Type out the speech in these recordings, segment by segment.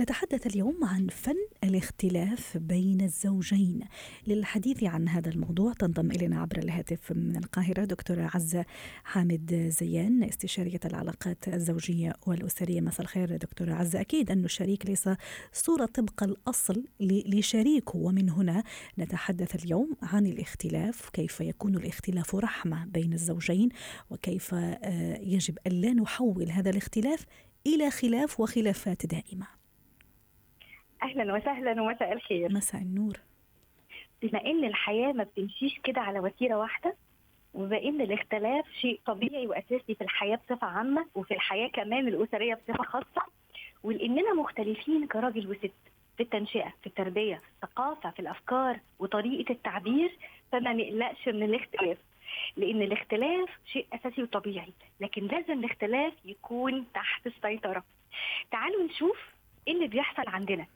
نتحدث اليوم عن فن الاختلاف بين الزوجين. للحديث عن هذا الموضوع تنضم إلينا عبر الهاتف من القاهرة دكتورة عزة حامد زيان استشارية العلاقات الزوجية والأسرية. مساء الخير دكتورة عزة أكيد أن الشريك ليس صورة طبق الأصل لشريكه ومن هنا نتحدث اليوم عن الاختلاف كيف يكون الاختلاف رحمة بين الزوجين وكيف آه، يجب ألا نحول هذا الاختلاف إلى خلاف وخلافات دائمة. أهلا وسهلا ومساء الخير. مساء النور. بما إن الحياة ما بتمشيش كده على وتيرة واحدة وبما إن الاختلاف شيء طبيعي وأساسي في الحياة بصفة عامة وفي الحياة كمان الأسرية بصفة خاصة ولاننا مختلفين كراجل وست في التنشئة في التربية في الثقافة في الأفكار وطريقة التعبير فما نقلقش من الاختلاف. لأن الاختلاف شيء أساسي وطبيعي لكن لازم الاختلاف يكون تحت السيطرة. تعالوا نشوف إيه اللي بيحصل عندنا.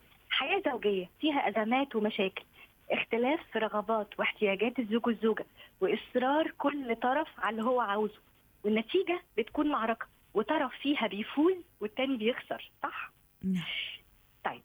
حياة زوجية فيها أزمات ومشاكل اختلاف في رغبات واحتياجات الزوج والزوجة وإصرار كل طرف على اللي هو عاوزه والنتيجة بتكون معركة وطرف فيها بيفوز والتاني بيخسر صح؟ نعم طيب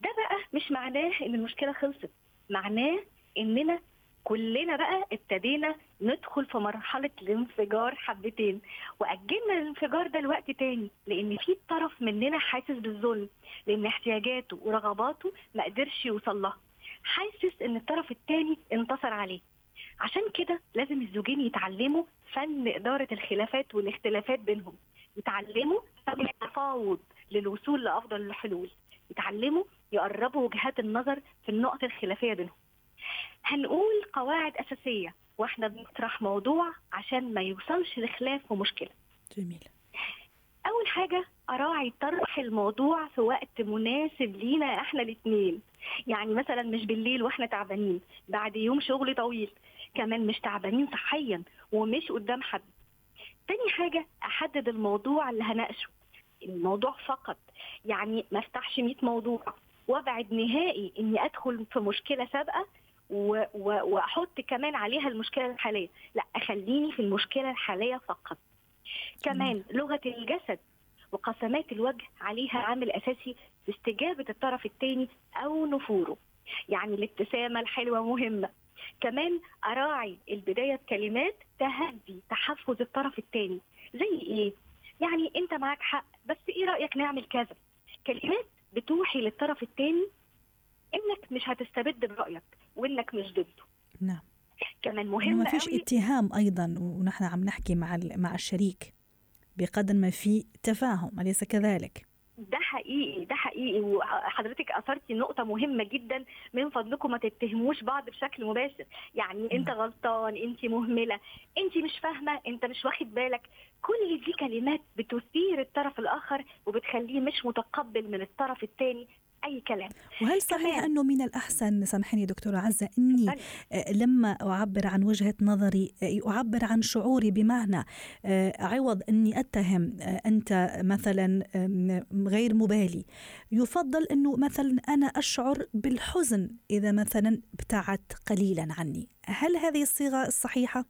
ده بقى مش معناه إن المشكلة خلصت معناه إننا كلنا بقى ابتدينا ندخل في مرحلة الانفجار حبتين وأجلنا الانفجار ده لوقت تاني لأن في طرف مننا حاسس بالظلم لأن احتياجاته ورغباته ما قدرش يوصل لها. حاسس إن الطرف التاني انتصر عليه. عشان كده لازم الزوجين يتعلموا فن إدارة الخلافات والاختلافات بينهم. يتعلموا فن التفاوض للوصول لأفضل الحلول. يتعلموا يقربوا وجهات النظر في النقط الخلافية بينهم. هنقول قواعد أساسية وإحنا بنطرح موضوع عشان ما يوصلش لخلاف ومشكلة. جميل. أول حاجة أراعي طرح الموضوع في وقت مناسب لينا إحنا الاثنين يعني مثلا مش بالليل وإحنا تعبانين بعد يوم شغل طويل. كمان مش تعبانين صحيا ومش قدام حد. تاني حاجة أحدد الموضوع اللي هناقشه. الموضوع فقط. يعني ما أفتحش 100 موضوع. وأبعد نهائي إني أدخل في مشكلة سابقة وأحط كمان عليها المشكلة الحالية. لا أخليني في المشكلة الحالية فقط. كمان لغة الجسد وقسمات الوجه عليها عامل أساسي في استجابة الطرف الثاني أو نفوره. يعني الابتسامة الحلوة مهمة. كمان أراعي البداية بكلمات تهدي تحفز الطرف الثاني زي إيه؟ يعني أنت معاك حق بس إيه رأيك نعمل كذا؟ كلمات بتوحي للطرف الثاني إنك مش هتستبد برأيك. وإنك مش ضده. نعم. كمان مهم ما فيش اتهام أيضا ونحن عم نحكي مع ال- مع الشريك بقدر ما في تفاهم أليس كذلك؟ ده حقيقي ده حقيقي. وحضرتك أثرتي نقطة مهمة جدا. من فضلكم ما تتهموش بعض بشكل مباشر. يعني أنت غلطان أنت مهملة أنت مش فاهمة أنت مش واخد بالك. كل دي كلمات بتثير الطرف الآخر وبتخليه مش متقبل من الطرف الثاني أي كلام. وهل صحيح كمان. أنه من الأحسن سامحيني دكتورة عزة إني آه، لما أعبر عن وجهة نظري آه، أعبر عن شعوري بمعنى آه، عوض إني أتهم أنت مثلا غير مبالي يفضل إنه مثلا أنا أشعر بالحزن إذا مثلا ابتعدت قليلا عني. هل هذه الصيغة الصحيحه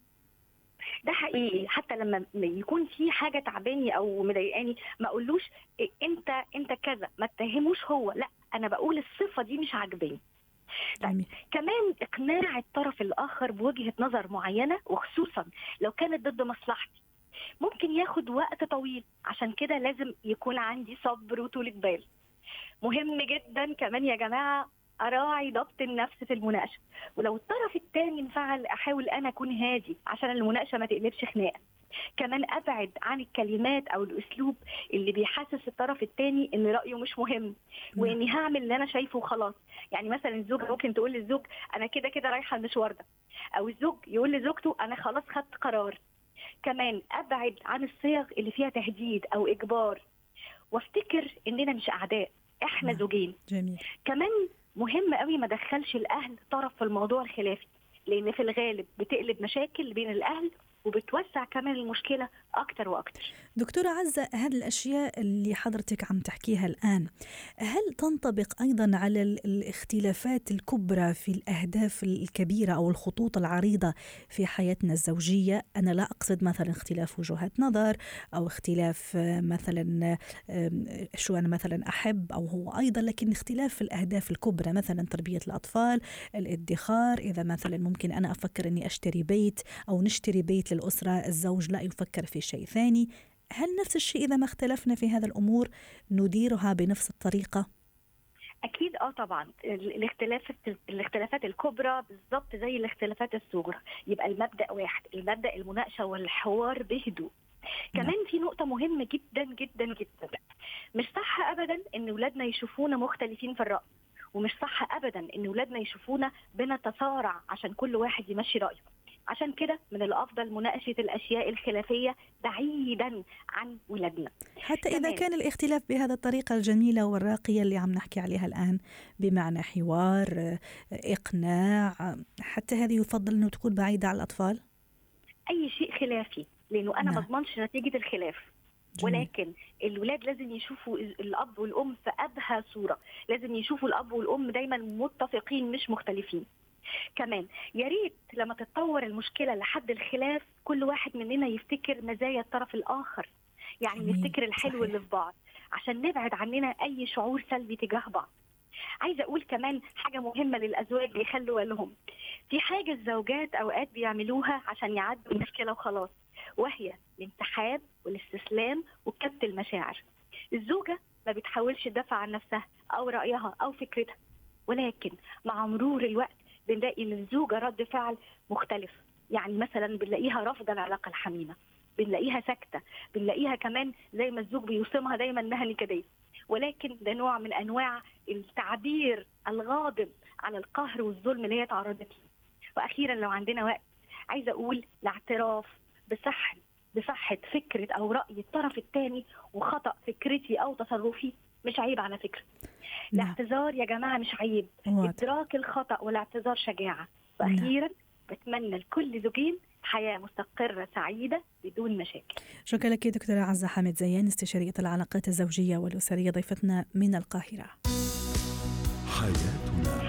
ده حقيقي. حتى لما يكون في حاجة تعباني أو مضايقاني ما أقولوش إيه أنت أنت كذا ما اتهموش هو لأ. أنا بقول الصفة دي مش عاجباني. طيب. كمان إقناع الطرف الآخر بوجهة نظر معينة وخصوصا لو كانت ضد مصلحتي. ممكن ياخد وقت طويل عشان كده لازم يكون عندي صبر وطولة بال مهم جدا كمان يا جماعة أراعي ضبط النفس في المناقشة. ولو الطرف الثاني انفعل أحاول أنا أكون هادي عشان المناقشة ما تقلبش خناقة. كمان أبعد عن الكلمات أو الأسلوب اللي بيحسس الطرف الثاني إن رأيه مش مهم وإني هعمل اللي أنا شايفه وخلاص. يعني مثلا الزوجه ممكن تقول للزوج أنا كده كده رايحة المشوار ده. أو الزوج يقول لزوجته أنا خلاص خدت قرار. كمان أبعد عن الصيغ اللي فيها تهديد أو إجبار. وافتكر إننا مش أعداء إحنا نعم. زوجين. جميل. كمان مهم قوي ما دخلش الأهل طرف في الموضوع الخلافي لأن في الغالب بتقلب مشاكل بين الأهل وبتوسع كمان المشكلة أكتر وأكتر. دكتورة عزة هذه الأشياء اللي حضرتك عم تحكيها الآن هل تنطبق أيضا على ال- الاختلافات الكبرى في الأهداف الكبيرة أو الخطوط العريضة في حياتنا الزوجية؟ أنا لا أقصد مثلا اختلاف وجهات نظر أو اختلاف آه، مثلا شو أنا مثلا أحب أو هو أيضا لكن اختلاف في الأهداف الكبرى مثلا تربية الأطفال الادخار إذا مثلا ممكن أنا أفكر أني أشتري بيت أو نشتري بيت للأسرة الزوج لا يفكر في شيء ثاني. هل نفس الشيء إذا ما اختلفنا في هذا الأمور نديرها بنفس الطريقة؟ أكيد آه طبعا. ال- الاختلاف الاختلافات الكبرى بالظبط زي الاختلافات الصغرى. يبقى المبدأ واحد المبدأ المناقشة والحوار بهدوء. نعم. كمان في نقطة مهمة جدا جدا جدا. مش صح أبدا إن ولادنا يشوفونا مختلفين في الرأي ومش صح أبدا إن ولادنا يشوفونا بنتصارع عشان كل واحد يمشي رأيه. عشان كده من الأفضل مناقشة الأشياء الخلافية بعيدا عن ولادنا حتى إذا تمام. كان الاختلاف بهذه الطريقة الجميلة والراقية اللي عم نحكي عليها الآن بمعنى حوار إقناع آه، حتى هذه يفضل أنه تكون بعيدة عن الأطفال أي شيء خلافي لأنه أنا ما نعم. اضمنش نتيجة الخلاف جميل. ولكن الولاد لازم يشوفوا الأب والأم في ابهى صورة لازم يشوفوا الأب والأم دايما متفقين مش مختلفين كمان يا ريت لما تتطور المشكلة لحد الخلاف كل واحد مننا يفتكر مزايا الطرف الآخر يعني نفتكر الحلو. اللي في بعض عشان نبعد عننا أي شعور سلبي تجاه بعض. عايزة أقول كمان حاجة مهمة للأزواج يخلوا بالهم. في حاجة الزوجات أوقات بيعملوها عشان يعدوا المشكلة وخلاص وهي الانسحاب والاستسلام وكبت المشاعر. الزوجة ما بتحاولش تدافع عن نفسها أو رأيها أو فكرتها ولكن مع مرور الوقت بنلاقي للزوجة رد فعل مختلف. يعني مثلا بنلاقيها رافضة العلاقة الحميمة بنلاقيها ساكتة بنلاقيها كمان زي ما الزوج بيوصمها دايما إنها نكدية. ولكن ده نوع من أنواع التعبير الغاضب على القهر والظلم اللي هي تعرضت له. وأخيرا لو عندنا وقت عايزة أقول الاعتراف بصحة بصحة فكرة أو رأي الطرف الثاني وخطأ فكرتي أو تصرفي مش عيب على نعم الاعتذار يا جماعة مش عيب. واضح. إدراك الخطأ والاعتذار شجاعة. نعم. وأخيرا بتمنى لكل زوجين حياة مستقرة سعيدة بدون مشاكل. شكرا لك دكتورة عزة حامد زيان استشارية العلاقات الزوجية والأسرية ضيفتنا من القاهرة. حياتنا.